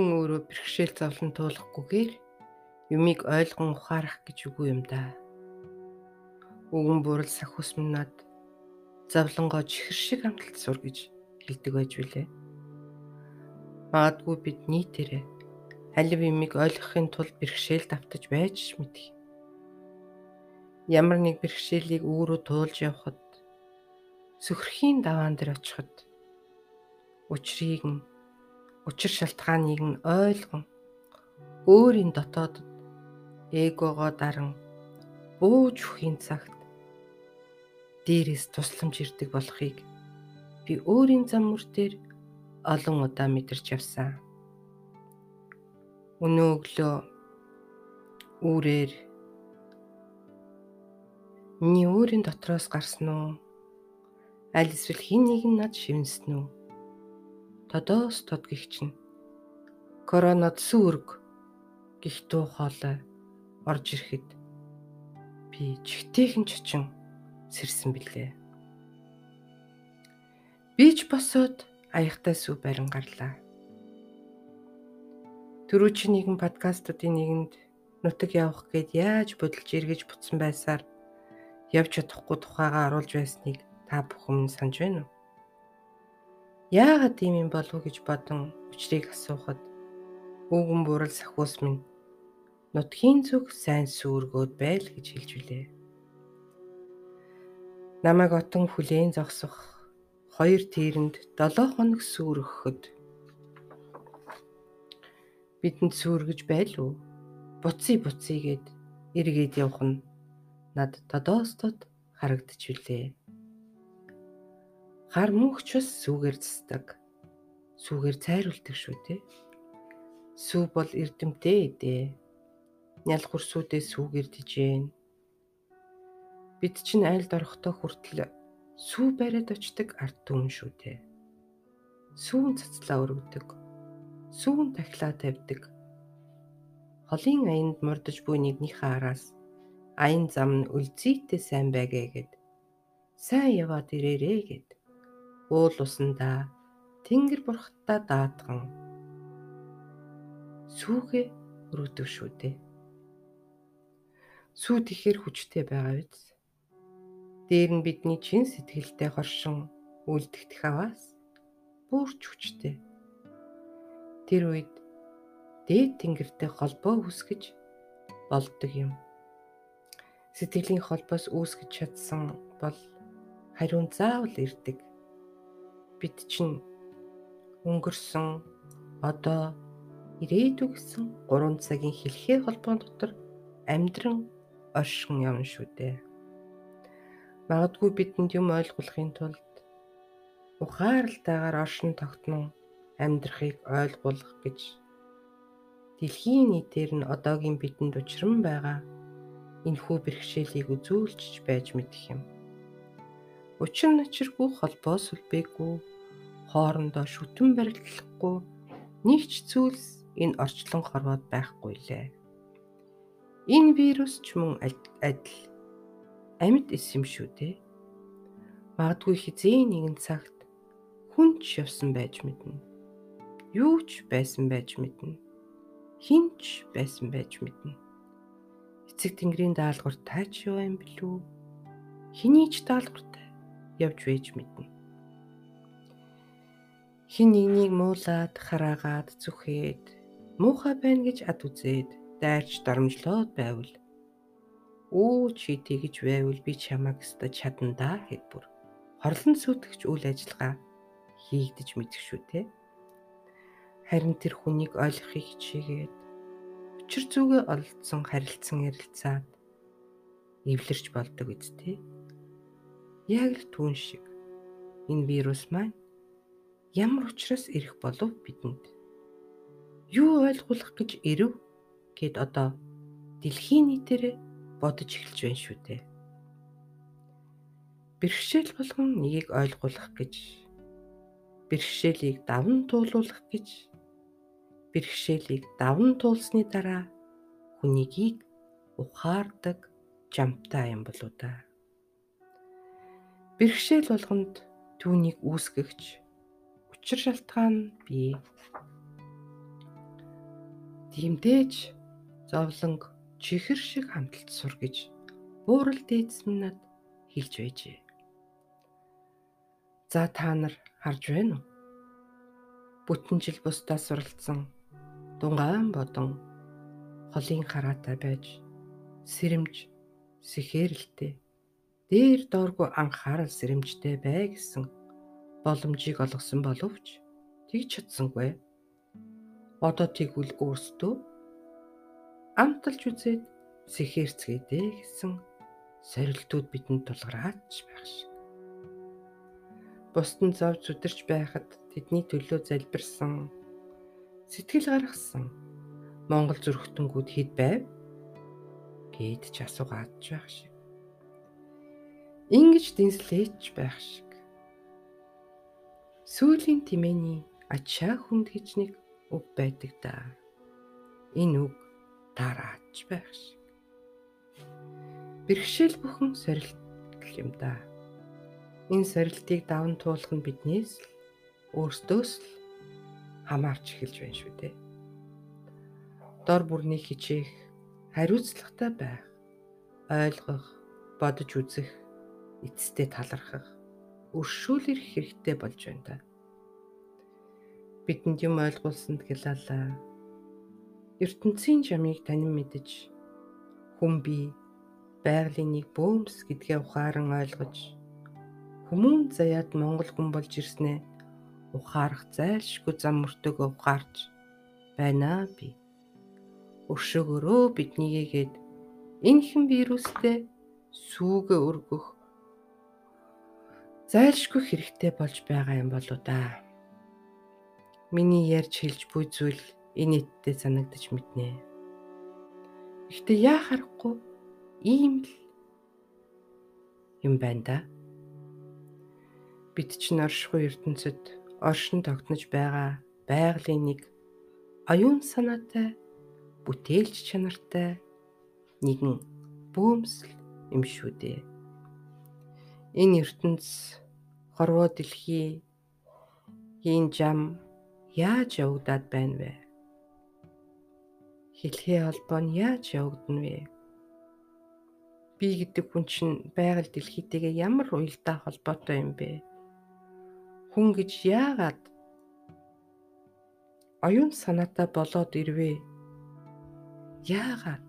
хүн өөрөө бэрхшээл зовлон туулахгүйгээр юмыг ойлгон ухаарах гэж үгүй юм да. Үгэн бурал сахус минад завлангоо чихэр шиг амталт сур гэж хэлдэг байж билээ. Магадгүй бид нийтээрээ алив юмыг ойлгохын тулд бэрхшээл давтаж байж мэдэх. Ямар нэг бэрхшээлийг өөрөө туулж явхад сөхрхийн даваан дээр очиход учрыг нь учир шалтгааныг нь ойлгон өөрийн дотоодод эгогоо даран бууж өхийн цагт дээрээс тусламж ирдэг болохыг би өөрийн зам мөр дээр олон удаа мэдэрч явсан. Өнөө өглөө үүрээр миний өөрийн дотроос гарсан уу? Аль эсвэл хин нэг нь над шивнсэн үү? Тодоос тод гихчин. Коронад сүрг гих дуу хоолой орж ирэхэд би чигтэйхэн чочин сэрсэн билээ. Би ч босоод аяхтай сүв барин гарлаа. Төрөө чи нэгэн подкастуудын нэгэнд нутаг явах гээд яаж бодолж эргэж бутсан байсаар явж чадахгүй тухайгаа оруулж байсныг та бүхэн санаж байна уу? Яагаад ийм юм болов гэж бодон учрыг асуухад үгэн бурал сахиус минь нутгийн зүг сайн сүргөөд байл гэж хэлж билээ. Намайг отон хүлээн зогсох хоёр тийрэнд 7 хоног сүргөхөд бидэнд сүргэж байлуу. Буцъя буцъя гэд эргээд явах нь над тодоостод харагдаж билээ. Гар мөнхч бас сүгээр цэцдэг. Сүгээр цайруулдаг шүү дээ. Сүү бол эрдэмтэй дээ. Нял хурсүүдээ сүгээр тижээн. Бид чинь айлд орохдоо хүртэл сүү бариад очдаг ард түмэн шүү дээ. Сүүн цацлаа өргөдөг. Сүүн тахлаа тавьдаг. Холын аянд мурдж буй нэгнийхээ араас аян зам нь үлзийтэй сайн байгээ гэд сайн яваад ирээрээ гэд уул усандаа тэнгэр бурхтаа даатган сүүгээ өргөдөг шүү дээ. Сүү тэгэхээр хүчтэй байгаа биз? Дээр нь бидний чин сэтгэлтэй хоршин үлдэгдэх аваас бүрч хүчтэй. Тэр үед дээд тэнгэртэй холбоо үүсгэж болдог юм. Сэтгэлийн холбоос үүсгэж чадсан бол хариун заавал ирдэг. Бид чинь өнгөрсөн одоо ирээдүг гэсэн 3 цагийн хэлхээ холбоон дотор амьдран оршин явна шүү дээ. Магадгүй бидэнд юм ойлгуулахын тулд ухаарлалтайгаар оршин тогтнон амьдрахыг ойлгуулах гэж дэлхийн нийтээр нь одоогийн бидэнд учран байгаа энэхүү бэрхшээлийг үзүүлж байж мэдэх юм. Учир начиргүй холбоо сүлбээгүй хоорондоо шүтэн барилдахгүй нэг ч зүйлс энэ орчлон хорвоод байхгүй лээ. Энэ вирус ч мөн адил амьд эс юм шүү дээ. Магадгүй хизээ нэгэн цагт хүнч явсан байж мэднэ. Юу ч байсан байж мэднэ. Хинч байсан байж мэднэ. Эцэг тэнгэрийн даалгавар таач юу юм бэлүү? Хэний ч даалгавартай явж вэж мэднэ. Хин нэгнийг муулаад, хараагаад, зүхээд, муухай байна гэж ад үзээд, дайрч дарамжлоод байвал Өө чи тэгж байвал би чамайг өстө чадна да гэд бүр хорлон сүтгэж үйл ажиллагаа хийгдэж мэдэх шүү те. Харин тэр хүнийг ойлгохыг хичээгээд учир зүгээ олдсон харилцан ярилцаад эвлэрч болдог үсттэй. Яг л түүн шиг энэ вирус маань ямар учраас ирэх болов бидэнд? Юу ойлгуулах гэж ирэв гэд одоо дэлхийн нийтээр бодож эхэлж байна шүү дээ. Бэрхшээл болгон нэгийг ойлгуулах гэж бэрхшээлийг давн туулуулах гэж бэрхшээлийг давн туулсны дараа хүнийгийг ухаардаг жамтай юм болоо да. Бэрхшээл болгонд түүнийг үүсгэгч учир шалтгаан бий. Тимдээж зовлонг чихэр шиг хамталт сур гэж буурал дээдс минь над хэлж байжээ. За та нар харж байна уу? Бүтэн жил бусдаас суралцсан дунгаан бодон холын хараатай байж сэрэмж сэхэрэлтэй дээр дооргүй анхаарал сэрэмжтэй бай гэсэн боломжийг олгосон боловч тэгж чадсангүй. Одоо тэгвэл өөрсдөө амталж үзээд сэхэрцгээдээ гэсэн сорилтууд бидэнд тулгараач байх шиг. Бусдын зов зүдэрч байхад тэдний төлөө залбирсан сэтгэл гаргасан Монгол зүрхтөнгүүд хэд байв? Гээд ч асуугаадж байх шиг. Ингиж дэнслээч байх шиг. Сүүлийн тэмээний ачаа хүнд гэж нэг үг байдаг да. Энэ үг тараач байх шиг. Бэрхшээл бүхэн сорилт юм да. Энэ сорилтыг даван туулах нь биднээс л өөрсдөөс л хамаарч эхэлж байна шүү дээ. Дор бүрний хичээх, хариуцлагатай байх, ойлгох, бодож үзэх, эцэстээ талархах, өршөөлөх хэрэгтэй болж байна да. Бидэнд юм ойлгуулсанд гялалаа. ертөнцийн жамыг танин мэдэж хүн бий байгалийн нэг бөөмс гэдгээ ухаан ойлгож хүмүүн заяад Монгол хүн болж ирснээ ухаарах зайлшгүй зам мөртөгөө ухаарч байна би. Өршөөгөрөө биднийгээд энэ хэн вирустэй сүүгээ өргөх зайлшгүй хэрэгтэй болж байгаа юм болоо да. Миний ярьж хэлж буй зүйл энэ нийтдээ санагдаж мэднэ. Гэхдээ яа харахгүй ийм л юм байна да. Бид ч норшгүй ертөнцид оршин тогтнож байгаа байгалийн нэг аюун санаатай бүтээлч чанартай нэгэн бөөмсөл юм шүү дээ. Энэ ертөнц хорвоо дэлхий хийн жам яаж явагдаад байна вэ? Хэлхээ холбоо нь яаж явагдана вэ? би гэдэг хүн чинь байгаль дэлхийтэйгээ ямар уялдаа холбоотой юм бэ? Хүн гэж яагаад оюун санаатай болоод ирвэ? Яагаад?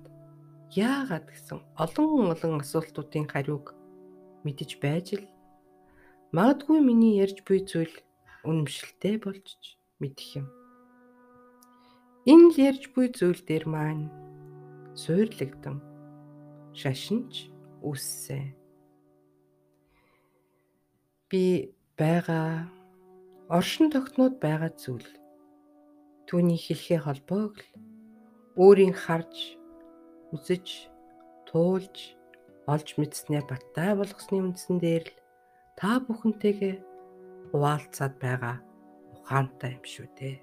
Яагаад гэсэн олон олон асуултуудын хариуг мэдэж байж л магадгүй миний ярьж буй зүйл үнэмшилтэй болж мэдэх юм. Энэ л ярьж буй зүйл дээр маань суйрлагдсан шашинч үссэн. Би байгаа оршин тогтноод байгаа зүйл түүний хэлхээ холбоог л өөрийн харж үзэж туулж олж мэдснээ баттай болгосны үндсэн дээр л та бүхэнтэйгээ хуваалцаад байгаа ухаантай юм шүү дээ.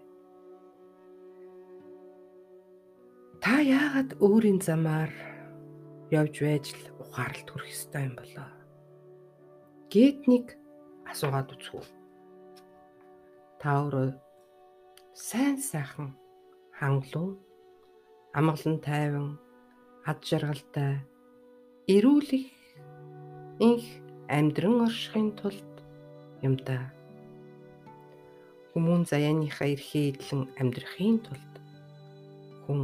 Та яагаад өөрийн замаар явж байж л ухаарлт хүрэх ёстой юм болоо. Гэт нэг асуугаад үзв. Та өөрөө сайн сайхан хангалуун амгалан тайван ад жаргалтай эрүүл их инх амьдран оршихын тулд юм да. Хүмүүн заяаныхаа эрхээ идэлэн амьдрахын тулд хүн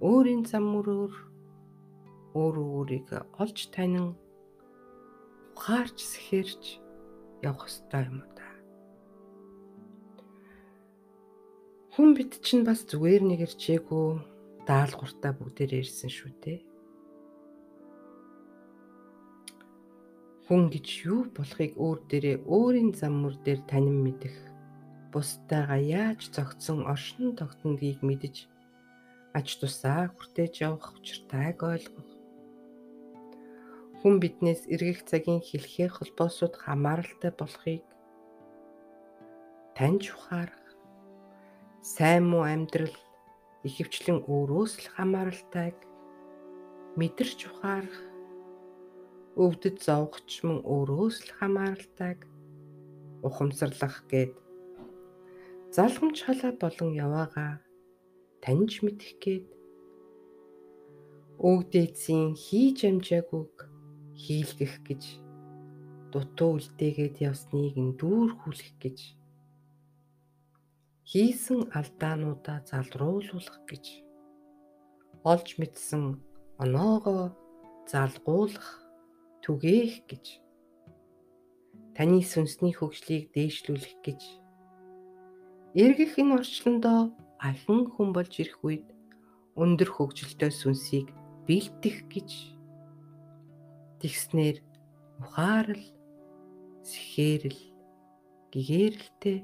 өөрийн зам мөрөөр өөрөө өөрийгөө олж танин ухаарч сэхэрч явах ёстой юм да. Хүн бит чинь бас зүгээр нэг ирчээгүй даалгавартай бүгдээр ирсэн шүү дээ. Хүн гэж юу болохыг өөр дээрээ өөрийн зам мөр дээр танин мэдэх. Бусдаагаа яаж зогтсон оршин тогтнодгийг мэдэж аж тусаа хүртээж явах учиртайг ойлгох. Хүн биднээс эргэх цагийн хэлхээ холбоосууд хамааралтай болохыг таньж ухаарах. Сайн муу амьдрал ихэвчлэн өөрөөс л хамааралтайг мэдэрч ухаарах өвдөд зовгоч мөн өөрөөс л хамааралтайг ухамсарлах гээд. Залхамж халаа болон яваага таньж мэдэх гээд. Өгдөөцийн хийж амжаагүйг хийлгэх гэж дутуу үлдээгээд явсныг нь дүүрхүүлэх гэж. Хийсэн алдаануудаа залруулах гэж. Олж мэдсэн оноогоо залгуулах түгээх гэж. Таны сүнсний хөгжлийг дээшлүүлэх гэж. Эргэх энэ орчлондоо ахин хүн болж ирэх үед өндөр хөгжилтэй сүнсийг бэлтгэх гэж. Тэгснэр ухаарл сэхээрл гэгэрэлтэй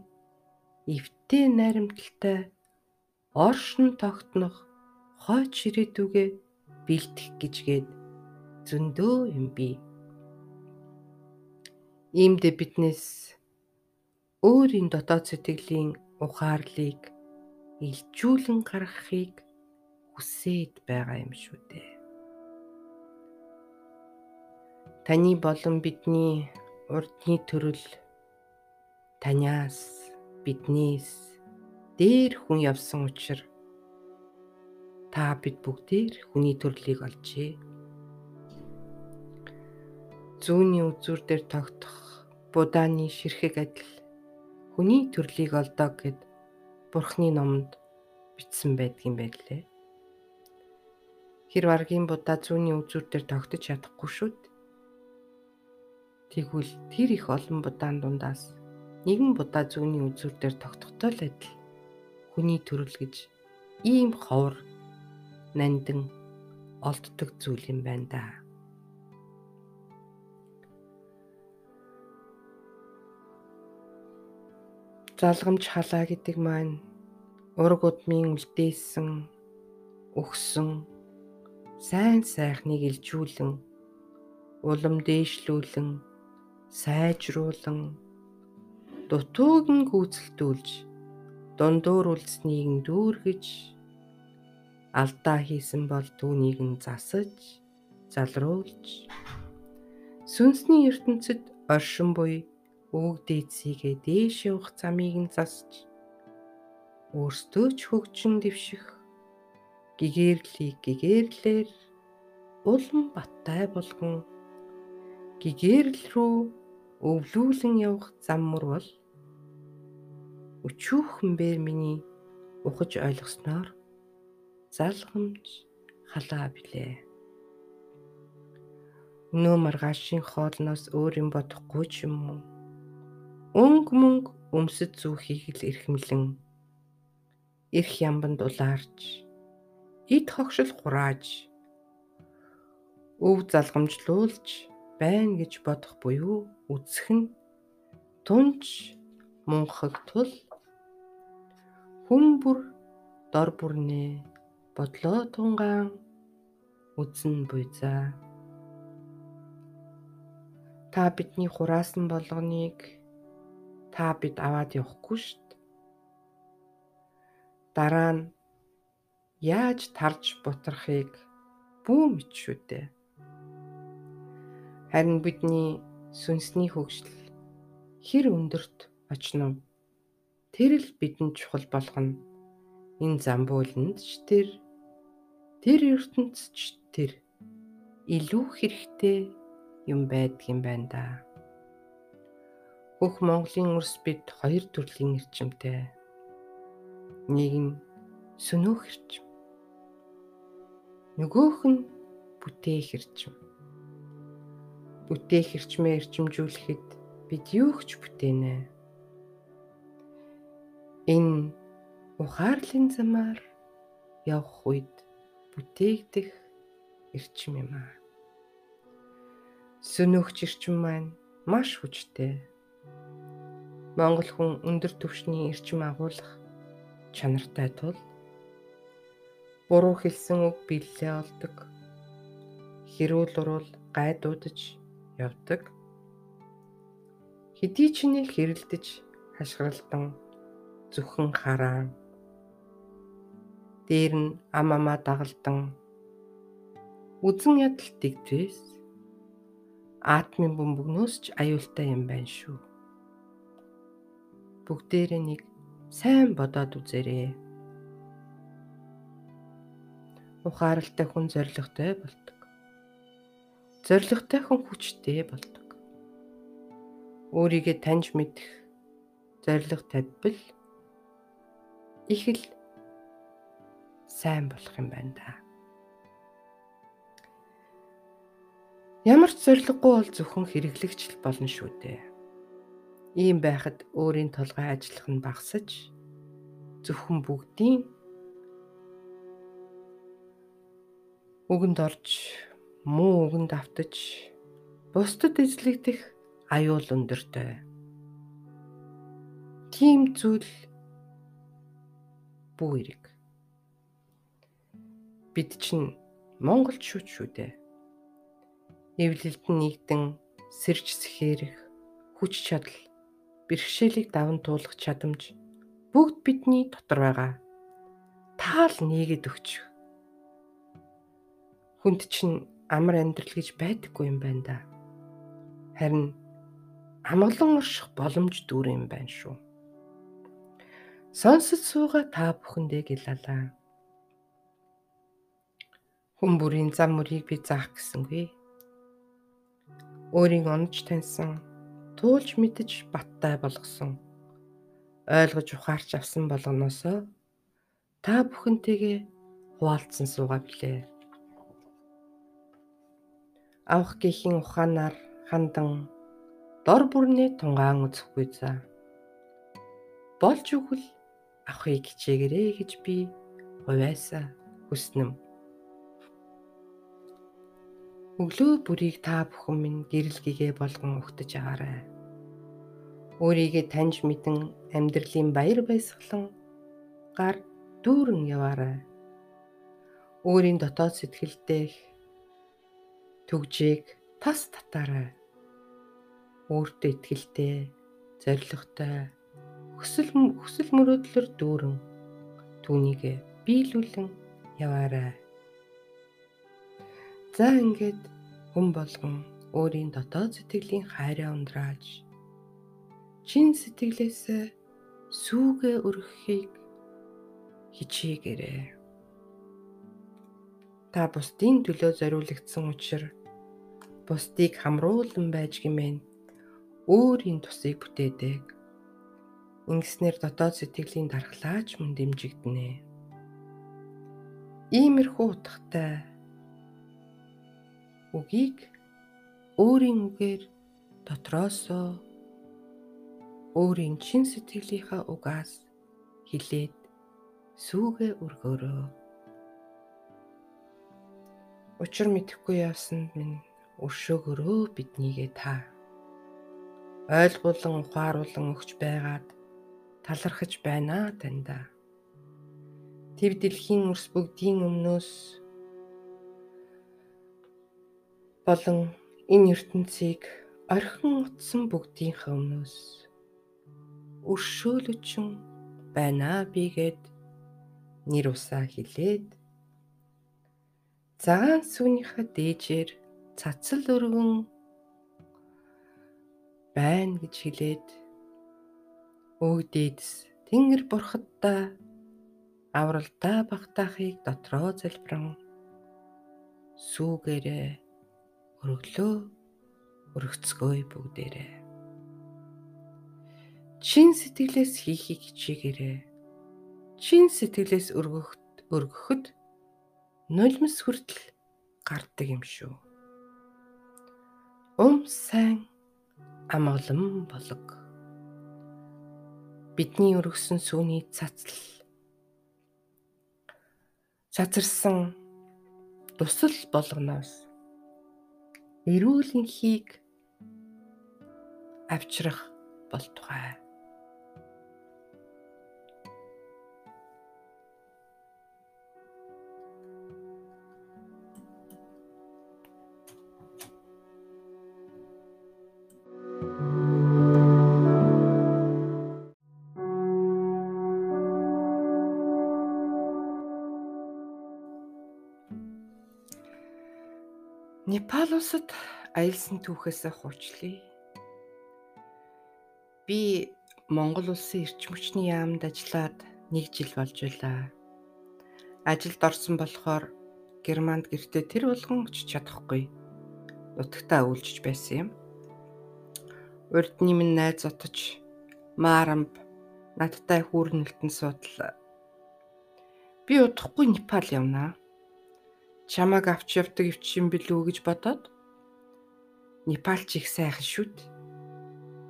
эвтэй найрамдалтай оршин тогтнох хойч ширээдүгэ бэлтгэх гэжгээд зөндөө юм бий. Иймдээ биднээс өөрийн дотоод сэтгэлийн ухаарлыг илжүүлэн гаргахыг хүсээд байгаа юм шүү дээ. Таны болон бидний урдны төрөл таниас биднээс дээр хүн явсан учраас та бид бүгдээр хүний төрлийг олжээ. Зүүнний үзүүр дээр тогтох будааны ширхэг адил хүний төрлийг олдоо гэд Бурхны номонд бичсэн байдгийн байлээ. Хэр варгийн будаа зүүнний үзүүр дээр тогтож чадахгүй шүү дээ. Тэгвэл тэр их олон будаан дундаас нэгэн будаа зүүнний үзүүр дээр тогтохтой л адил хүний төрөл гэж ийм ховор нандин олддог зүйл юм байна да. Залгамж халаа гэдэг маань ураг удмын үлдээсэн өгсөн сайн сайхныг илжүүлэн улам дээшлүүлэн сайжруулан дутууг нь гүйцэлдүүлж дундуур үлдснийг нь дүүргэж алдаа хийсэн бол түүнийг нь засаж залруулж сүнсний ертөнцид оршин буй өвөг дээдсийгээ дээш явах замыг нь засч өөртөө ч хөгжин дэвших гэгээрлийг гэгээрлэр улам баттай болгон гэгээрл рүү өвлүүлэн явах зам мөр бол өчүүхэн бээр миний ухаж ойлгосноор залгамж халаа билээ. Өнөө маргаашийн хоолноос өөр юм бодохгүй ч юм уу. Өнгө мөнгө өмсөд зүүхийг л эрхэмлэн эрх ямбанд улаарч эд хогшил хурааж. Өв залгамжлуулж байна гэж бодох буюу үзэх нь. Тунч мунхаг тул. Хүн бүр дор бүрнээ бодлоо тунгаан. Үзэн буйзаа. Та бидний хураасан болгоныг та бид аваад явахгүй штт дараа нь яаж тарж бутрахыг бүү мэд шүү дээ Харин бидний сүнсний хөгжил хэр өндөрт очно. Тэр л бидэнд чухал болгоно. Энэ замбууланд ч тэр тэр ертөнцид ч тэр илүү хэрэгтэй юм байдгийн байна да. Бүх Монголын өрс бид хоёр төрлийн эрчимтэй. Нэг нь сүнөөх эрчим. Нөгөөх нь бүтээх эрчим бүтээх эрчмээ эрчимжүүлэхэд бид юу ч бүтээнэ. Энэ ухаарлын замаар явах үед бүтээгдэх эрчим юм аа. Сүнөөгч эрчим маань маш хүчтэй. Монгол хүн өндөр түвшний эрчим агуулах чанартай тул буруу хэлсэн үг биллээ олдог. Хэрүүл урал гайдуудаж явдаг. Хэдий ч нэг хэрэлдэж хашгиралдан зүхэн хараан дээр нь ам амаа дагалдан үзэн ядал дэгдвэс атмын бөмбөгнөөс ч аюултай юм байна шүү. Бүгдээрээ нэг сайн бодоод үзээрэй. ухааралтай хүн зоригтой болдог. Зоригтой хүн хүчтэй болдог. Өөрийгөө таньж мэдэх зориг тавьбал их л сайн болох юм байна да. Ямар ч зориггүй бол зөвхөн хэрэглэгч болно шүү дээ. Ийм байхад өөрийн толгой ажиллах нь багасж зөвхөн бүгдийн үгэнд орж муу үгэнд автаж бусдад эзлэгдэх аюул өндөртэй. Тийм зүйл бүү эрэг. Бид чинь Монголч шүү шүү дээ. Эвлэлд нэгдэн сэрж сэхэрэх хүч чадал бэрхшээлийг даван туулах чадамж бүгд бидний дотор байгаа. Таал нийгэд өгч Хүнд чинь амар амьдрал гэж байдаггүй юм байна да. Харин амгалан орших боломж дүүр юм байна шүү. Сонсож сууга та бүхэндээ гэлалаа. Хүн бүрийн зам мөрийг би заах гэсэнгүй. Өөрийн онож таньсан, туулж мэдж баттай болгосон, ойлгож ухаарч авсан болгоноосоо та бүхэнтэйгээ хуваалцсан суугаа билээ авах гэхийн ухаанаар хандан дор бүрнээ тунгаан үзэхгүй за. Болж өгвөл авахыг хичээгээрэй гэж би хувьяасаа хүснэм. Өглөө бүрийг та бүхэн минь гэрэл гэгээ болгон өгтөж агаарай. Өөрийгөө таньж мэдэн амьдралын баяр баясгалан гар дүүрэн яваарай. Өөрийн дотоод сэтгэлдээ төгжийг тас татаарай. Өөртөө ихтэй, зоригтой, хүсэл хүсэл мөрөөдлөөр дүүрэн түүнийг биелүүлэн яваарай. За ингээд хүн болгон өөрийн дотоод сэтгэлийн хайраа ундрааж чин сэтгэлээс сүүгээ өргөхийг хичээгээрэй. Та бусдын төлөө зориулагдсан учраас бусдыг хамруулан байж гимэн өөрийн тусыг бүтээдэг. Ингэснээр дотоод сэтгэлийн дархлаач мөн дэмжигдэнэ. Иймэрхүү утгатай үгийг өөрийн үгээр дотроосоо өөрийн чин сэтгэлийнхаа угаас хилээд сүүгээ өргөөрөө. Учир мэдэхгүй явсанд минь өршөөгөрөө биднийгээ та ойлгуулан ухааруулан өгч байгаад талархаж байна таньда. Тэв дэлхийн өрс бүгдийн өмнөөс болон энэ ертөнцийг орхин утсан бүгдийнхээ өмнөөс өршөөлөчөн байна бигээд нэр усаа хилээд. Цагаан сүнийхээ дээжээр цацал өргөн байна гэж хэлээд өвдөөс Тэнгэр бурхадтай авралтай багтаахыг дотроо залбиран сүүгээрээ өргөлөө өргөцгөөй бүгдээрээ. Чин сэтгэлээс хийхийг хичээгээрээ. Чин сэтгэлээс өргөхөд өргөхөд нулимс хүртэл гардаг юм шүү. Ум сайн амгалан болог. Бидний өргөсөн сүүний цацл. Цацарсан тусал болгоноос эрүүлэнхийг авчрах болтугай. Непал улсад аялсан түүхээс хуучлаа. Би Монгол улсын эрчим хүчний яамд ажиллаад 1 жил болж байлаа. Ажилд орсон болохоор Германд гэртээ тэр болгон очиж чадахгүй. Нутагтаа үйлжиж байсан юм. Урд нэмэн найз отож Марамб надтай хүүрнэлтэн суудлаа. Би удахгүй Непал явнаа. Чамаг авч явдаг өвчин билүү гэж бодоод Непал ч их сайхан шүт.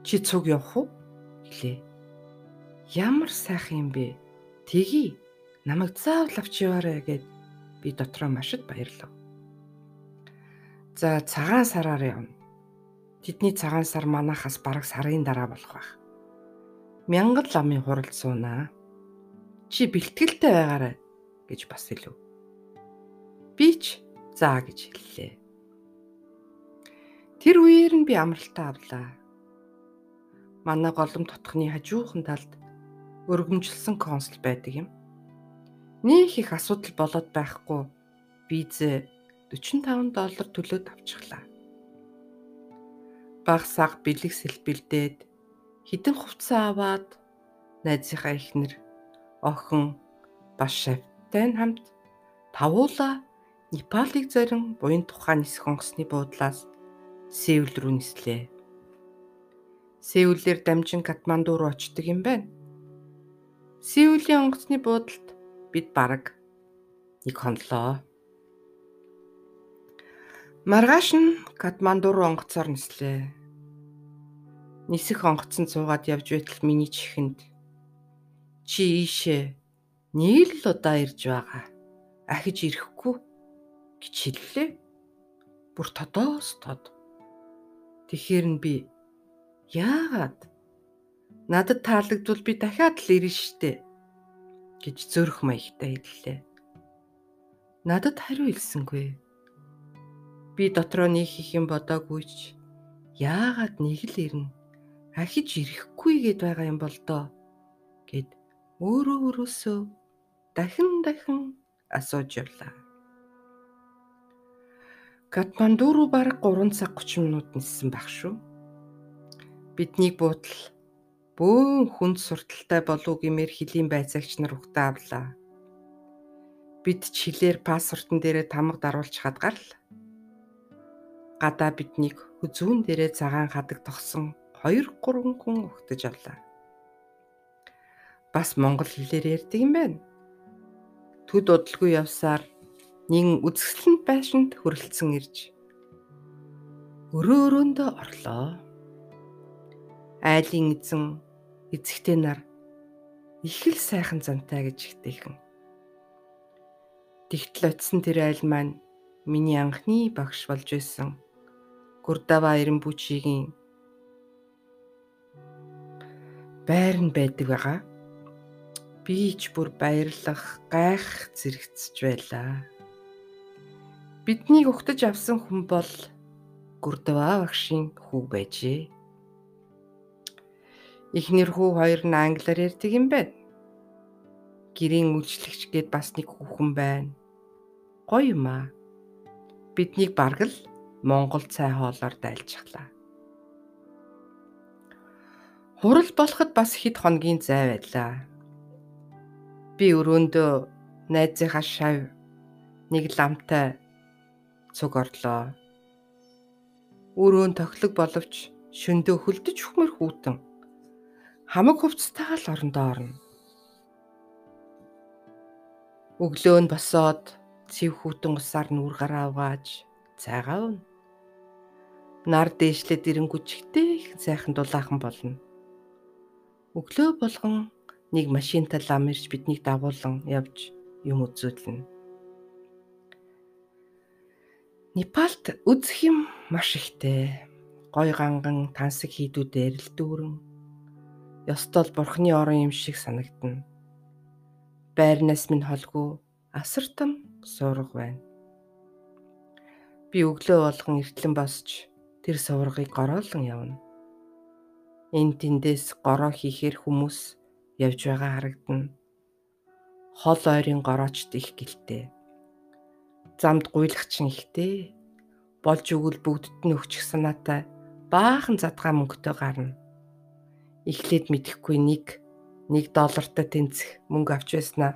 Чи цуг явах уу? гэлээ. Ямар сайхан юм бэ? Тгий. Намайг заавал авч яваарэ гэд би дотроо машид баярлав. За цагаан сараар явна. Тэдний цагаан сар манахаас бараг сарын дараа болох байх. Мянган ламын хурал суунаа. Чи бэлтгэлтэй байгаарай гэж бас хэлв. Би ч заа гэж хэллээ. Тэр үеэр нь би амралтаа авлаа. Манай голом тотхны хажуухан талд өргөмжилсөн консул байдаг юм. Нэг их асуудал болоод байхгүй визээ 45 доллар төлөөд авчихлаа. Баг саг бэлэг сэлбэлдээд хідэн хувцас аваад найзынхаа ихнэр охин бас шавтай хамт тавуула Непалыг зорин буян тухайн нисэх онгоцны буудлаас Сеул рүү нислээ. Сеулээр дамжин Катманду руу очдөг юм байна. Сеулийн онгоцны буудалд бид бараг нэг хонлоо. Маргааш нь Катманду руу онгоцоор нислээ. Нисэх онгоцонд суугаад явж байтал миний чихэнд чи ийшээ нэг л удаа ирж байгаа. Ахиж ирэхгүй гэж хэллээ. Бүр тодоос тод. Тэгэхээр нь би яагаад надад таалагдвал би дахиад л ирнэ штэ гэж зөрөх маягтай хэллээ. Надад хариу хэлсэнгүй. Би дотроо нэг их юм бодоогүй ч яагаад нэг л ирнэ? Ахиж ирэхгүй гэд байгаа юм бол доо гэд өөрөө өөрөөсөө дахин дахин асууж явлаа. Катманду руу бараг 3 цаг 30 минут ниссэн байх шүү. Биднийг буудал бөөн хүнд сурталтай болов гэмээр хилийн байцаагч нар ухтаа авлаа. Бид ч хилээр пассвортон дээрээ тамга даруулж хадгаал. Гадаа биднийг хүзүүн дээрээ цагаан хадаг тогсон 2 3 хүн ухтаж авлаа. Бас монгол хэлээр ярьдаг юм байна. Төд удалгүй явсаар нэгэн үзэсгэлэнт байшинд хөрөлдсөн ирж өрөө өрөөндөө орлоо. Айлын эзэн эзэгтэй нар их л сайхан зантай гэж ихтэйхэн. Тэгтэл очисон тэр айл маань миний анхны багш болж байсан. Гурдава ирэн бүчигийн байр нь байдаг байгаа. Би ч бүр баярлах, гайх зэрэгцэж байлаа. Биднийг угтаж авсан хүн бол Гурдава багшийн хүү байжээ. Эхнэр хүү хоёр нь англиар ярьдаг юм байна. Гэрийн үйлчлэгч гээд бас нэг хүүхэн байна. Гоё юм аа. Биднийг бараг л Монгол цай хоолоор дайлжглаа. Хурал болоход бас хэд хоногийн зай байлаа. Би өрөөндөө найзынхаа шав нэг ламтай цуг орлоо. Өрөөн тохилог боловч шөндөө хөлдөж хүмэр хүүтэн хамаг хувцастайгаа л орондоо орно. Өглөө нь босоод цэв хүүтэн усаар нүр гараа угааж цайгаа өвнө. Нар дээшлээд ирэнгүүчгтэй их сайхан дулаахан болно. Өглөө болгон нэг машинтай лам ирж биднийг дагуулan явж юм үзүүлнэ. Непалд үзэх юм маш ихтэй. Гой ганган тансаг хийдүүдээр л дүүрэн ёстол бурхны орон юм шиг санагдана. Байрнаас минь холгүй асартам суурга байна. Би өглөө болгон эртлэн босч тэр суврагыг гороолон явна. Энд тэндээс гороо хийхээр хүмүүс явж байгаа харагдана. Хол ойрын гороочд их гэлтэй. Замд гуйлагчин ихтэй. Болж өгвөл бүгдд нь өгчих санаатай баахан задгаа мөнгөтэй гарна эхлээд мэдэхгүй нэг 1 доллартай тэнцэх мөнгө авч байснаа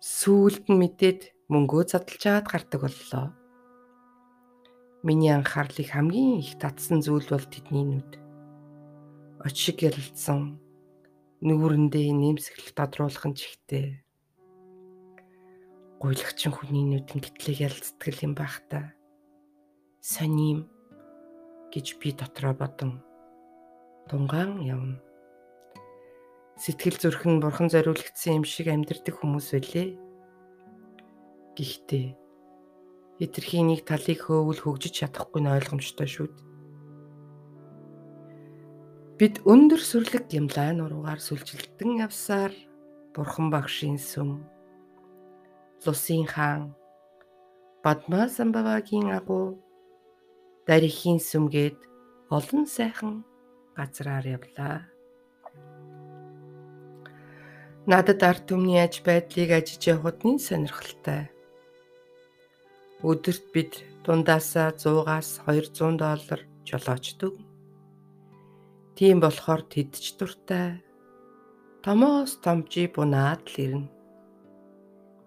сүүлд нь мэдээд мөнгөө задлжаад гардаг боллоо. Миний анхаарлыг хамгийн их татсан зүйл бол тэдний нүд. Очиг ялалцсан нүүрэндээ нэмсэглэл тодруулах нь чихтэй. Гуйлагчин хүний нүдэн гитлэг ялцдаг юм байх та. Соним гэж би дотроо бодон тунгаан явна. Сэтгэл зүрхэн бурхан зориулагдсан юм шиг амьдрэх хүмүүс байлээ. Гэхдээ хитрхийн нэг талыг хөөвөл хөгжиж чадахгүй нь ойлгомжтой шүү дээ. Бид өндөр сүрлэг гимлай нуруугаар сүлжилдэн явсаар бурхан багшийн сүм Лусын хаан Бадма самбавагийн агуу дарихийн сүмгээд олон сайхан газраар явлаа. Надад ард түмний аж байдлыг ажиж явахд нь сонирхолтой. Өдөрт бид дундаасаа 100-аас 200 доллар жолоочдөг. Тийм болохоор тэдч дуртай. Томоос томжи бунаад л ирнэ.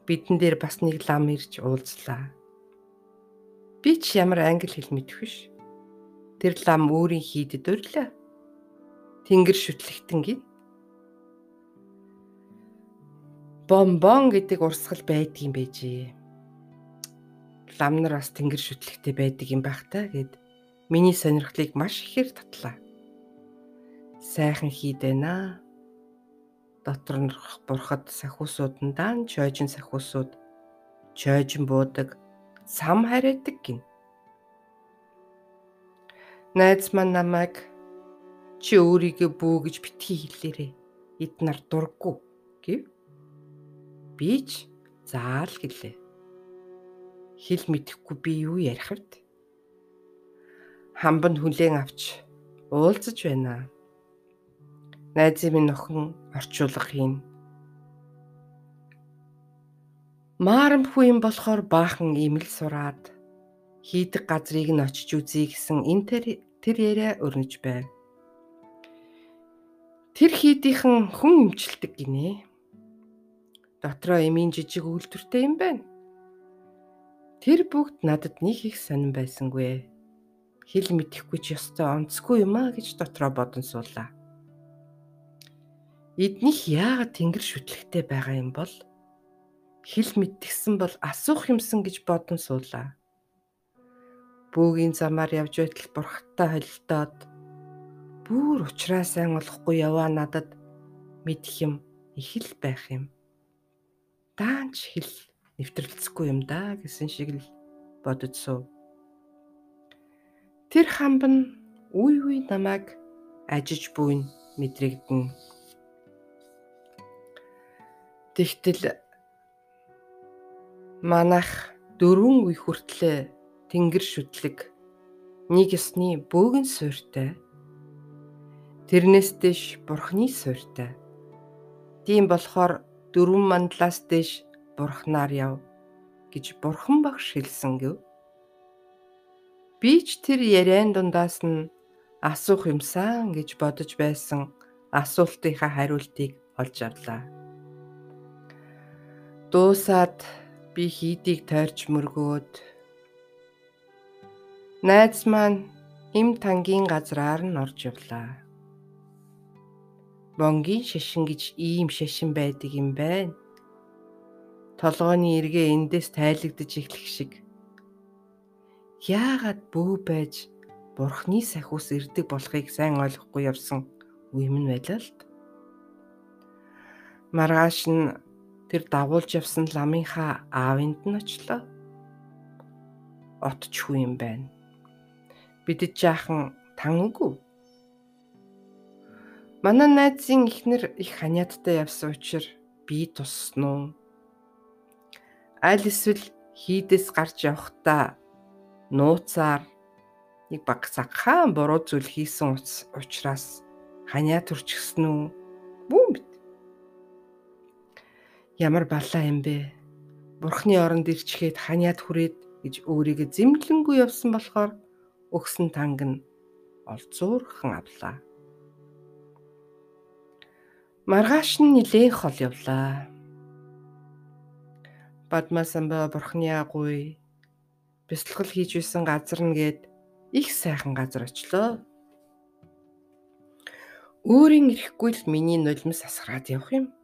Бидэн дээр бас нэг лам ирж уулзлаа. Би ч ямар англи хэл мэдэх биш. Тэр лам өөрийн хийдэд өрлөө. Тэнгэр шүтлэгтэн гин. Бомбон гэдэг урсгал байдгийн байжээ лам нар бас тэнгэр шүтлэгтэй байдаг юм байх та гэд миний сонирхлыг маш ихээр татлаа. Сайхан хийдэнэ. Дотор нурах бурхад сахиусуудандаа нь чойжин сахиусууд чойжин буудаг сам хараадаг гин. Найз маань намайг чи өөрийгөө бүү гэж битгий хэлээрээ. Эд нар дурггүй гэв. Би ч заал гэлээ хэл мэдэхгүй би юу ярих вэ? Хамбанд хүлээн авч уулзаж байна. Найзын минь охин орчуулга хийн. Маарамхүү юм болохоор баахан имэл сураад хийдэг газрыг нь очиж үзье гэсэн энэ тэр яриа өрнөж байв. Тэр хийдийнхэн хүн имчилдэг гинэ. Дотроо эмийн жижиг үйлдвэртэй юм байна. Тэр бүгд надад нэг их сонирн байсангүй. Хэл мэдэхгүй ч ёстой онцгүй юм а гэж дотроо бодон суулаа. Эднийх яагаад тэнгэр шүтлэгтэй байгаа юм бол хэл мэдгсэн бол асуух юмсан гэж бодон суулаа. Бөөгийн замаар явж байтал бурхтаа холилдоод бүр уучраа сайн олохгүй яваа надад мэдх юм их л байх юм. Даанч хэл нэвтрэлцэхгүй юм да гэсэн шиг л бодож суув. Тэр хамб нь үе үе намайг ажиж буйн мэдрэгдэн. Тэгтэл манах дөрвөн үе хүртлээ тэнгэр шүтлэг нэг ёсны бөөгийн суйртай тэрнээс дэш бурхны суйртай. Тийм болохоор дөрвөн мандлаас дэш бурхнаар яв гэж бурхан багш хэлсэн гэв. Би ч тэр яриан дундаас нь асуух юмсан гэж бодож байсан асуултынхаа хариултыг олж авлаа. Дуусаад би хийдийг тойрч мөргөөд найз маань эм тангийн газраар нь орж явлаа. Бонгийн шашин гэж ийм шашин байдаг юм байна толгойн эргээ эндээс тайлагдж эхлэх шиг яагаад бөө байж бурхны сахиус ирдэг болохыг сайн ойлгохгүй явсан үе минь байлаа л. Маргааш нь тэр дагуулж явсан ламынхаа аавынд нь очлоо. Отчгүй юм байна. Бидэд жаахан тан үгүй. Манай найзын ихнэр их ханиадтай явсан учраас би тусснуу аль эсвэл хийдэс гарч явахдаа нууцаар нэг баг цагаан буруу зүйл хийсэн учраас ханиа төрчихсөн үү? Бүүн бит. Ямар балаа юм бэ? Бурхны оронд ирчгээд ханиад хүрээд гэж өөрийгөө зэмлэнгүй явсан болохоор өгсөн танг нь олзуурхан авлаа. Маргааш нь нилээн хол явлаа Бадмасамба бурхны агуй бясалгал хийж байсан газар нь гээд их сайхан газар очлоо. Өөрийн ирэхгүй л миний нулимс асгараад явах юм.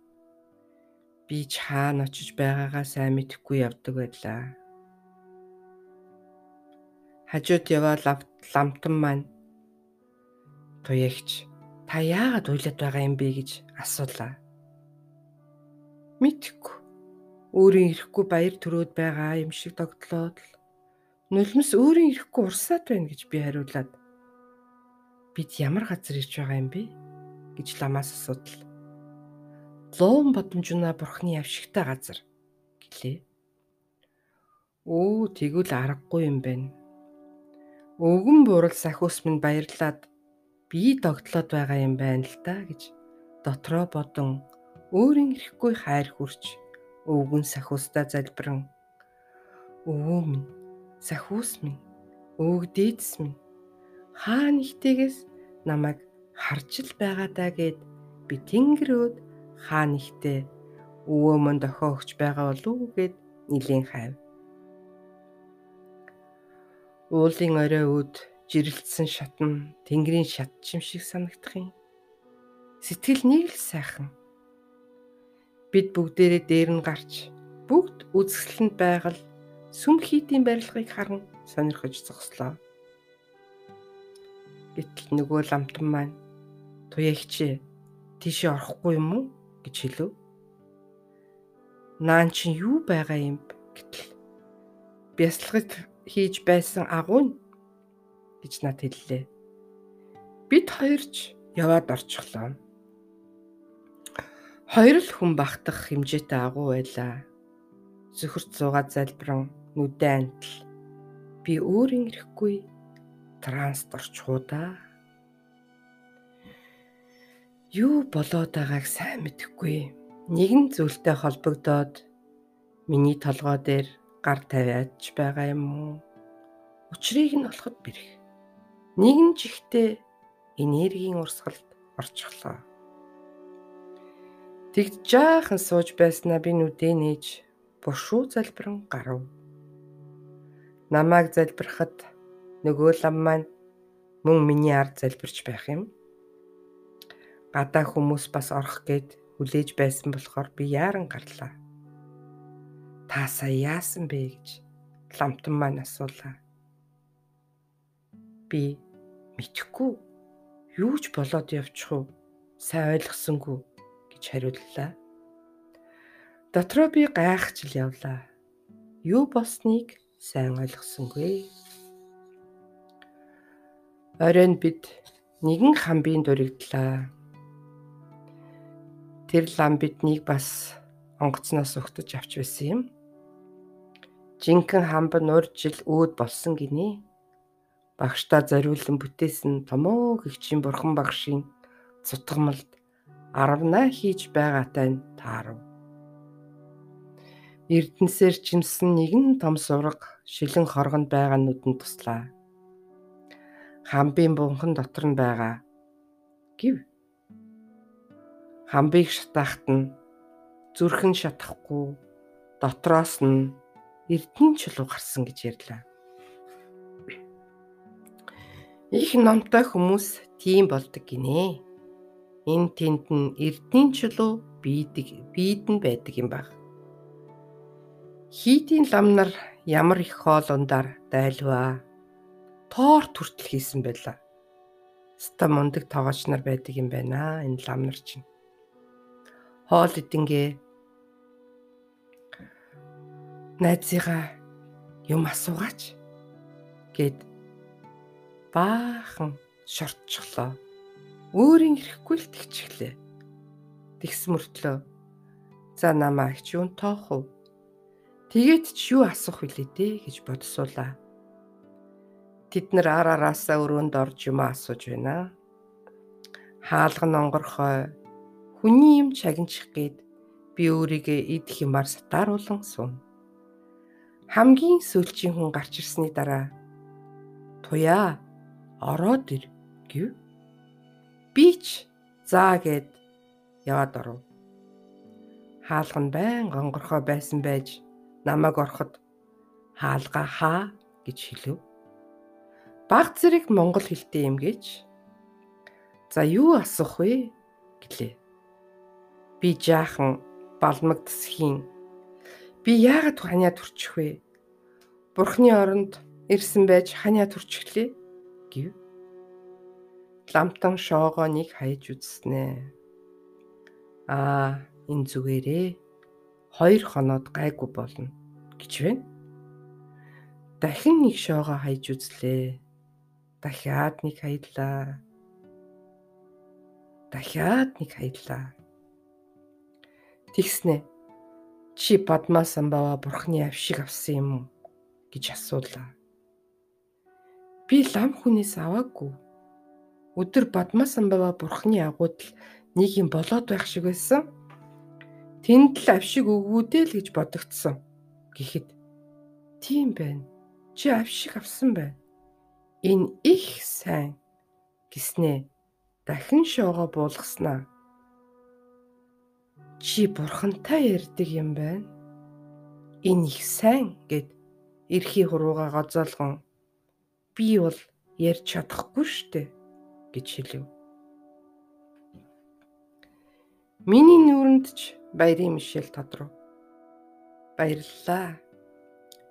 Би ч хаана очиж байгаагаа сайн мэдэхгүй явдаг байлаа. Хажууд яваа ламтан маань туягч та яагаад уйлаад байгаа юм бэ гэж асуулаа. Мэдхгүй. Өөрийн ирэхгүй баяр төрөөд байгаа юм шиг тогтлоод л нулимс өөрийн ирэхгүй урсаад байна гэж би хариулаад бид ямар газар ирж байгаа юм бэ? гэж ламаас асуудал. Луун бодомжуна бурхны авшигтай газар гэлээ. Өө тэгвэл аргагүй юм байна. Өвгөн буурал сахиус минь баярлаад би догтлоод байгаа юм байна л да гэж дотроо бодон өөрийн ирэхгүй хайр хүрч өвгөн сахиустай залбиран өвөө минь сахиус минь өвөг дээдс минь хаа нэгтээс намайг харж л байгаа даа гэд би тэнгэрөөд хаа нэгтээ өвөө мөн дохоо өгч байгаа болов гэд нилийн хайв. Уулын орой өд жирэлцсэн шатн тэнгэрийн шатчим шиг санагдах юм. Сэтгэл нэг л сайхан. Бид бүгдээрээ дээр нь гарч бүгд үзэсгэлэнд байгаль сүм хийдийн барилгыг харан сонирхож зогслоо. Гэтэл нөгөө ламтан маань Туягч тийшээ орохгүй юм уу гэж хэлв. Наан чинь юу байгаа юм гэтэл бясалгад хийж байсан агуу гэж над хэллээ. Бид хоёрч яваад орчихлоо. Хоёр л хүн багтах хэмжээтэй агуу байлаа. Зөвхөрт суугаад залбиран нүдэ антал. Би өөрийн ирэхгүй транст орчихоо да юу болоод байгааг сайн мэдэхгүй. Нэгэн зүйлтэй холбогдоод миний толгой дээр гар тавиач байгаа юм уу? Учрыг нь олоход бэрх. Нэгэн чихтэй энергийн урсгалд орчихлоо. Тэгж жаахан сууж байснаа би нүдээ нээж бушуу залбиран гарав. Намааг залбирахад нөгөө лам маань мөн миний ард залбирч байх юм гадаа хүмүүс бас орох гээд хүлээж байсан болохоор би яаран гарлаа. Та сая яасан бэ гэж ламтан маань асуулаа. Би мэдхгүй юу ч болоод явчих уу? Сайн ойлгосонгүй гэж хариуллаа. Дотроо би гайхаж л явлаа. Юу болсныг сайн ойлгосонгүй. Оройн бид нэгэн хамбын дуригдлаа. Тэр лам биднийг бас онгоцноос өгтөж авч байсан юм. Жинхэнэ хамб нур жил өөд болсон гинэ. Багштаа зориулсан бүтээсэн томоо гихчийн бурхан багшийн цутгамалд арвнаа хийж байгаатай таарав. Эрдэнсээр чимсэн нэгэн том сураг шилэн хоргонд байгаа нүдэнд туслаа. Хамбын бунхан дотор нь байгаа гів хамбыг шатаахт нь зүрхэн шатахгүй дотроос нь эрдэнэ чулуу гарсан гэж ярьлаа. Их номтой хүмүүс тийм болдог гинэ. Энэ тэнд нь эрдэнэ чулуу бийдэг бийдэн байдаг юм баг. Хийдийн лам нар ямар их хоолундаар дайлваа. Тоор түртэл хийсэн байлаа. Ста мундаг тоогооч нар байдаг юм байна энэ лам нар чинь хоол идэнгээ найзыгаа юм асуугаач гэд баахан шортчихлоо. Өөрийн ирэхгүй л тэгчихлээ. Тэгс мөртлөө за намаа ч юун тоох уу? Тэгээд ч юу асуух вүлээ дээ гэж бодсуулаа. Тэд нар ар араасаа өрөөнд орж юм асууж байна. Хаалга нонгорхой Хүний юм чагинчих гээд би өөрийгөө идэх юмар сатааруулан суун. Хамгийн сүүлчийн хүн гарч ирсний дараа туяа ороод ир гэв. Би ч заа гэд яваад оров. Хаалга нь байн гонгорхоо байсан байж намайг ороход хаалга хаа гэж хэлв. Баг зэрэг монгол хэлтэй юм гэж. За юу асуух вэ гэлээ. Би жаахан балмагдсхийн. Би яагаад ханиа төрчих вэ? Бурхны оронд ирсэн байж ханиа төрчихлээ гэв. Ламтан шоогооныг хайж үзснэ. Аа, энэ зүгээрээ хоёр хоноод гайгүй болно гэж байна. Дахин нэг шоогоо хайж үзлээ. Дахиад нэг хаялаа. Дахиад нэг хаялаа. Тэгснэ. Чи Падмасамбава бурхны авшиг авсан юм уу гэж асуулаа. Би лам хүнээс аваагүй. Өдөр Падмасамбава бурхны агуудл нэг юм болоод байх шиг байсан. Тэнд л авшиг өгвүүдээ л гэж бодогдсон. Гэхдээ тийм байна. Чи авшиг авсан байна. Энэ их сайн гиснэ. Дахин шоогоо буулгаснаа Чи бурхантай ярьдаг юм байна. Энэ их сайн гэд эрхий хурууга гоцоолгон би бол ярьж чадахгүй штэ гэж хэлв. Миний нүрэнд ч баярын мишэл тодров. Баярлалаа.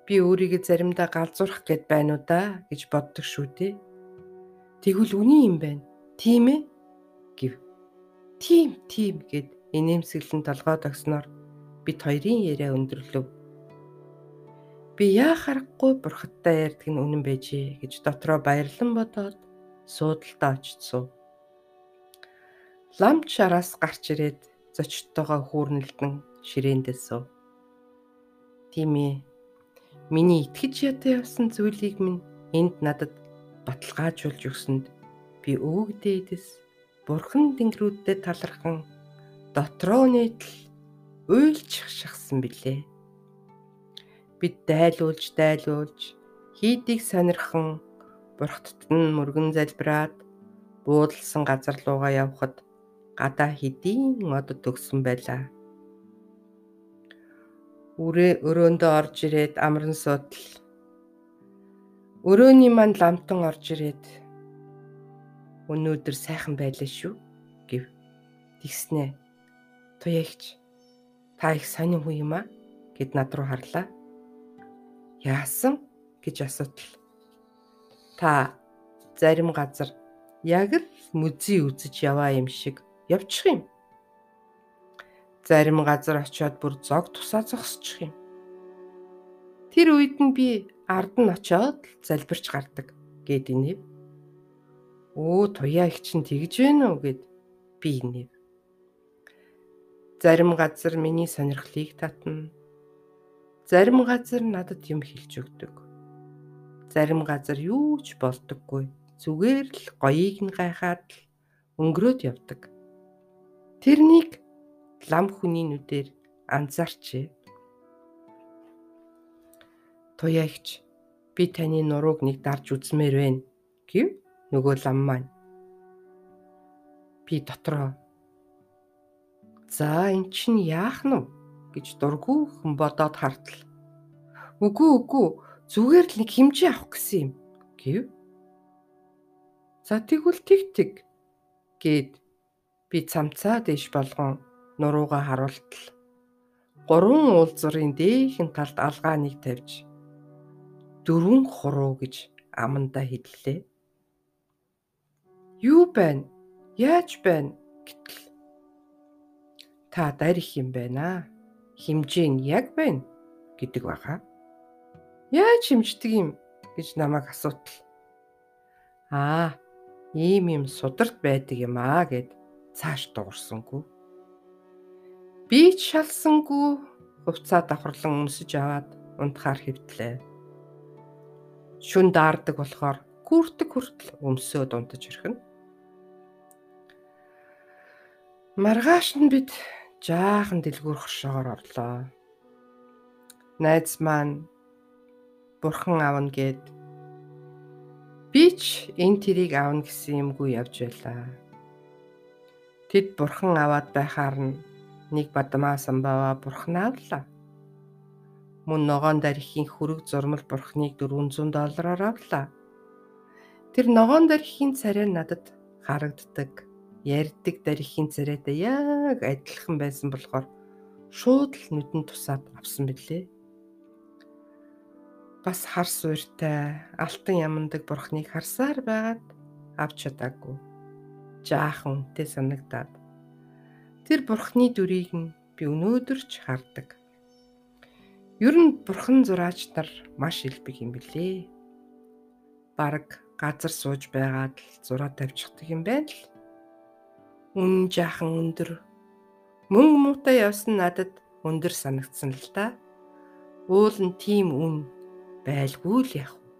Би өөрийгөө заримдаа галзуурах гээд байна уу да гэж боддог шүү дээ. Тэгвэл үний юм байна. Тийм ээ? гэв. Тийм, тийм гэд инээмсэглэн толгой тогсноор бид хоёрын яриа өндөрлөв. Би яа харахгүй бурхадтай ярьдаг нь үнэн байжээ гэж дотроо баярлан бодоод суудалтаа очсон. Ламч шараас гарч ирээд зочдтойгоо хүүрнэлдэн ширээндээ суув. Тийм ээ. Миний итгэж ятаа явсан зүйлийг минь энд надад баталгаажуулж өгсөнд би өвөгдөөдэс бурхан тэнгэрүүддээ талархан дотроо нийтл уйлж шахсан билээ. Бид дайлуулж дайлуулж хийдийг сонирхон бурхтд нь мөргөн залбираад буудалсан газар руугаа явхад гадаа хэдийн мод төгсөн байлаа. Үрээ өрөөндөө орж ирээд амран суудал. Өрөөний манд ламтан орж ирээд өнөөдөр сайхан байлаа шүү гэв. Тэгснэ Туягч та их сонин хүн юм а гэд над руу харлаа. Яасан гэж асуудал. Та зарим газар яг л мүзий үзэж яваа юм шиг явчих юм. Зарим газар очиод бүр зог тусаа зогсчих юм. Тэр үед нь би ард нь очиод залбирч гардаг гэд инэв. Өө туяа их чинь тэгж байна уу гэд би инэв. Зарим газар миний сонирхлыг татна. Зарим газар надад юм хэлж өгдөг. Зарим газар юу ч болдоггүй. Зүгээр л гоёыг нь гайхаад л өнгөрөөд явдаг. Тэрнийг лам хүний нүдээр анзаарчээ. Туяагч би таны нурууг нэг дарж үзмээр байна гэв нөгөө лам маань. Би дотроо За эн чинь яах нь гэж дургүйхэн бодоод хартал. Үгүй үгүй зүгээр л нэг хэмжээ авах гэсэн юм гэв. За тэгвэл тэг тэг гэд би цамцаа дэш болгон нурууга харуултал. Гурван уулзрын дээхэн талд алгааныг тавьж дөрвөн хуруу гэж аманда хэллээ. Юу байна? Яаж байна? гэтэл та дарих юм байна. Химжээ нь яг байна гэдэг баха. Яаж химждэг юм гэж намайг асуудал. Аа, ийм юм сударт байдаг юм аа гэд цааш дуурсангүй. Би ч шалсангүй хувцаа давхарлан өмсөж аваад унтахаар хэвтлээ. Шүн даардаг болохоор гүрдэг хүртэл өмсөөд унтаж ирхэн. Маргааш нь бид жаахан дэлгүүр хоршоогоор орлоо. Найз маань бурхан аавна гэд би ч энэ тэрийг аавна гэсэн юмгүй явж байлаа. Тэд бурхан аваад байхаар нь нэг бадмаа самбава бурхан аавлаа. Мөн ногоон дархийн хөрөг зурмал бурхныг 400 доллараар авлаа. Тэр ногоон дархийн царай надад харагддаг. Ярддаг дархийн царайтай яг адилхан байсан болохоор шууд л нүдэн тусаад авсан билээ. Бас хар суурьтай алтан ямандаг бурхныг харсаар байгаад авч чадаагүй. Жаахан үнэтэй санагдаад тэр бурхны дүрийг нь би өнөөдөр ч хардаг. Ер нь бурхан зураач нар маш илбэг юм билээ. Бараг газар сууж байгаад л зураа тавьчихдаг юм байна л. Үн жаахан өндөр. Мөн муутай явсан надад өндөр санагдсан л та. Уул нь тийм үн байлгүй л яах вэ?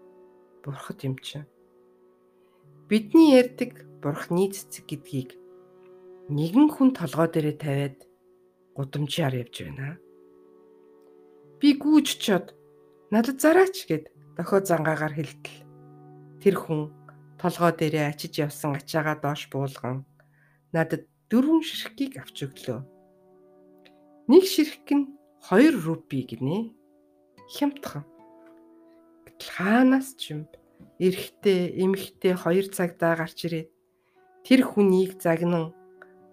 Бурхад юм чинь. Бидний ярьдаг бурхны цэцэг гэдгийг нэгэн хүн толгой дээрээ тавиад гудамжаар явж байна. Би гүүж чод надад зараач гэд дохио зангаагаар хэлтэл. Тэр хүн толгой дээрээ ачиж явсан ачаагаа доош буулган надад дөрвөн ширхгийг авч өглөө. Нэг ширхэг нь 2 рупи гинэ. Хямдхан. Хаанаас ч юм эрэгтэй, эмэгтэй хоёр цагдаа гарч ирээд тэр хүнийг загнан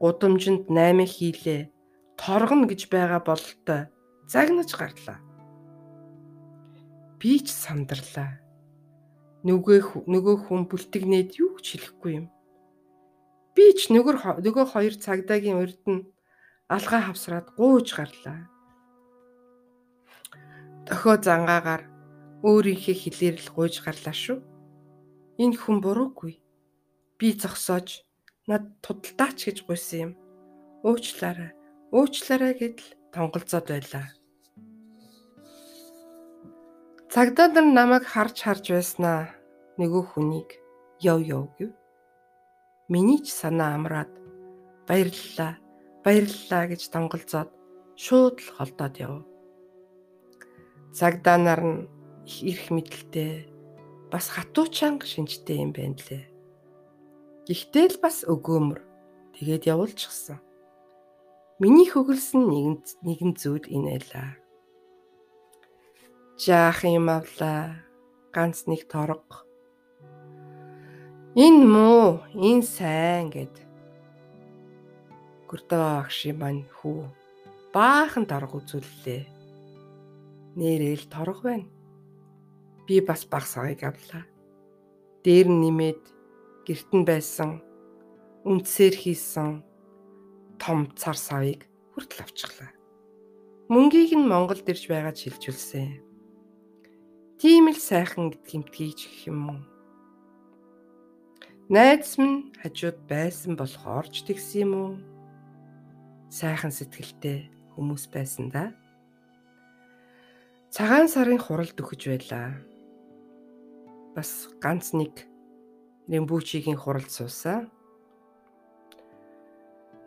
гудамжинд 8 хийлээ торгоно гэж байгаа бололтой загнаж гарлаа. Би ч сандарлаа. Нөгөө нөгөө хүн бүлтгнээд юу ч хэлэхгүй юм. Би ч нөгөө нөгөө хоёр цагдаагийн урд нь алгаа хавсраад гууж гарлаа. Дохио зангаагаар өөрийнхөө хэлээр л гуйж гарлаа шүү. Энэ хүн буруугүй. Би зогсоож над тудалдаач гэж гуйсан юм. Уучлаарай. Уучлаарай гэдэл тонголзоод байлаа. Цагдаа нар намайг харж харж байснаа нөгөө хүнийг яв яв гэв. Миний ч санаа амраад баярлалаа, баярлалаа гэж тонголзоод шууд л холдоод яв. Цагдаа нар нь их мэдлэлтэй бас хатуу чанга шинжтэй юм байна лээ. Гэхдээ л бас өгөөмөр тэгээд явуулчихсан. Миний хөглсөн нэгэн нэгэн зүйл энэ байлаа жаах юм авлаа. Ганц нэг торго. Энэ муу, энэ сайн гэд. Гүрдөө агши маань хүү баахан торго үзүүллээ. Нэрэл торго байна. Би бас баг сагийг авлаа. Дээр нь нэмээд герт нь байсан үндсээр хийсэн том цар савыг хүртэл авчихлаа. Мөнгийг нь Монголд ирж байгаа шилжүүлсэн. Тийм л сайхан гэмтгийч гэх юм уу? Найз минь хажууд байсан болохоор ч тэгсэн юм уу? Сайхан сэтгэлтэй хүмүүс байсан да. Цагаан сарын хуралд өгөж байлаа. Бас ганц нэг Рембучигийн хуралд суусан.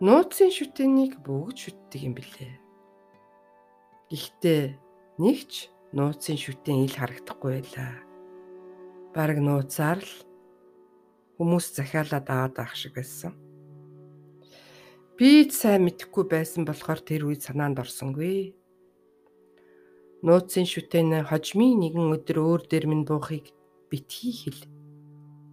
Нууцын шүтэнийг бүгд шүтдэг юм билээ. Гэхдээ нэгч нууцын шүтэн ил харагдахгүй байлаа. Бараг нууцаар л хүмүүс захиалаад аваад байх шиг байсан. Би сайн мэдэхгүй байсан болохоор тэр үед санаанд орсонгүй. Нууцын шүтэн хожмын нэгэн өдөр өөр дээр минь буухыг битгий хэл.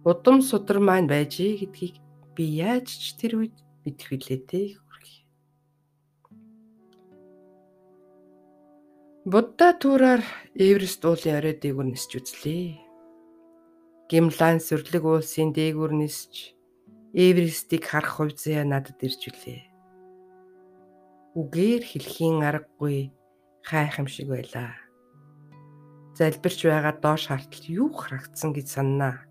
Удам судар маань байжээ гэдгийг би яаж ч тэр үед мэдэх вүлээ те. Будда түүраар Эверест уулын орой дээгүүр нисч үзлээ. Гимлан сүрлэг уулсын дээгүүр нисч Эверестийг харах хувь заяа надад ирж үлээ. Үгээр хэлхийн аргагүй хайх юм шиг байлаа. Залбирч байгаа доош хартал юу харагдсан гэж сананаа.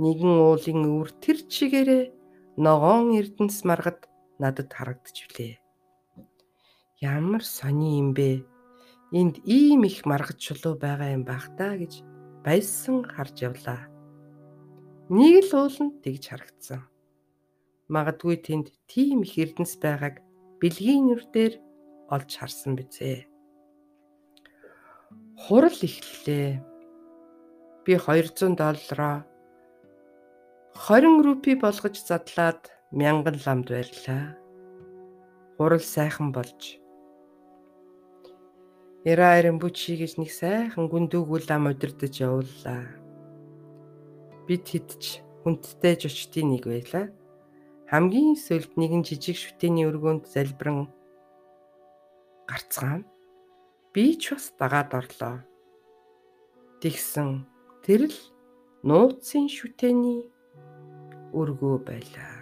Нэгэн уулын өвөр тэр чигээрээ ногоон эрдэнэс маргад надад харагдж билээ. Ямар сони юм бэ? энд ийм их маргаж чулуу байгаа юм байх та гэж баясан харж явлаа. Нэг л ууланд тэгж харагдсан. Магадгүй тэнд тийм их эрдэнэс байгааг бэлгийн нүрдээр олж харсан бизээ. Хурал эхлэлээ. Би 200 доллараа 20 рупи болгож задлаад мянган ламд байрлаа. Хурал сайхан болж Яра Аримбучи гэж нэг сайхан гүндүүгүүл ам удирдах явууллаа. Бид хидч хүндтэй жочдын нэг байлаа. Хамгийн сүүлд нэгэн жижиг шүтээний өргөөнд залбиран гарцгаана. Би ч бас дагаад орлоо. Тэгсэн тэр л нууцын шүтээний өргөө байлаа.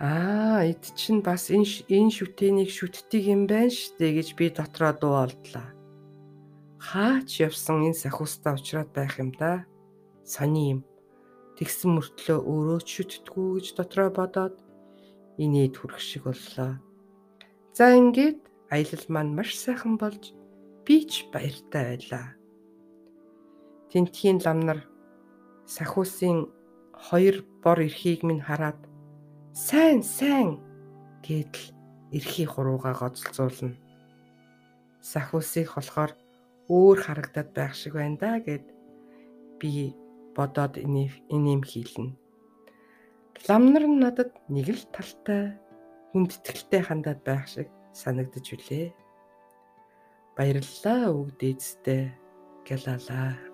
Аа, эд чинь бас энэ энэ шүтээнийг шүтдэг юм байна штэ гэж би дотроо дуу олдлаа. Хаач явсан энэ сахиустаа уучраад байх юм да. Сони юм. Тэгсэн мөртлөө өөрөө ч шүтдэггүй гэж дотроо бодоод инээд хүрэх шиг боллоо. За ингээд аялал маань маш сайхан болж би ч баяртай байлаа. Тэнтхийн лам нар сахиусын хоёр бор эрхийг минь хараад Сайн сайн гэдэл эрхий хуруугаа гоцолцуулна. Сахиусыг болохоор өөр харагдаад байх шиг байна да гэд би бодоод инэм хийлнэ. Лам нар надад нэг л талтай хүндэтгэлтэй хандаад байх шиг санагдаж үлээ. Баярлалаа өвгд эцтэй гэлалаа.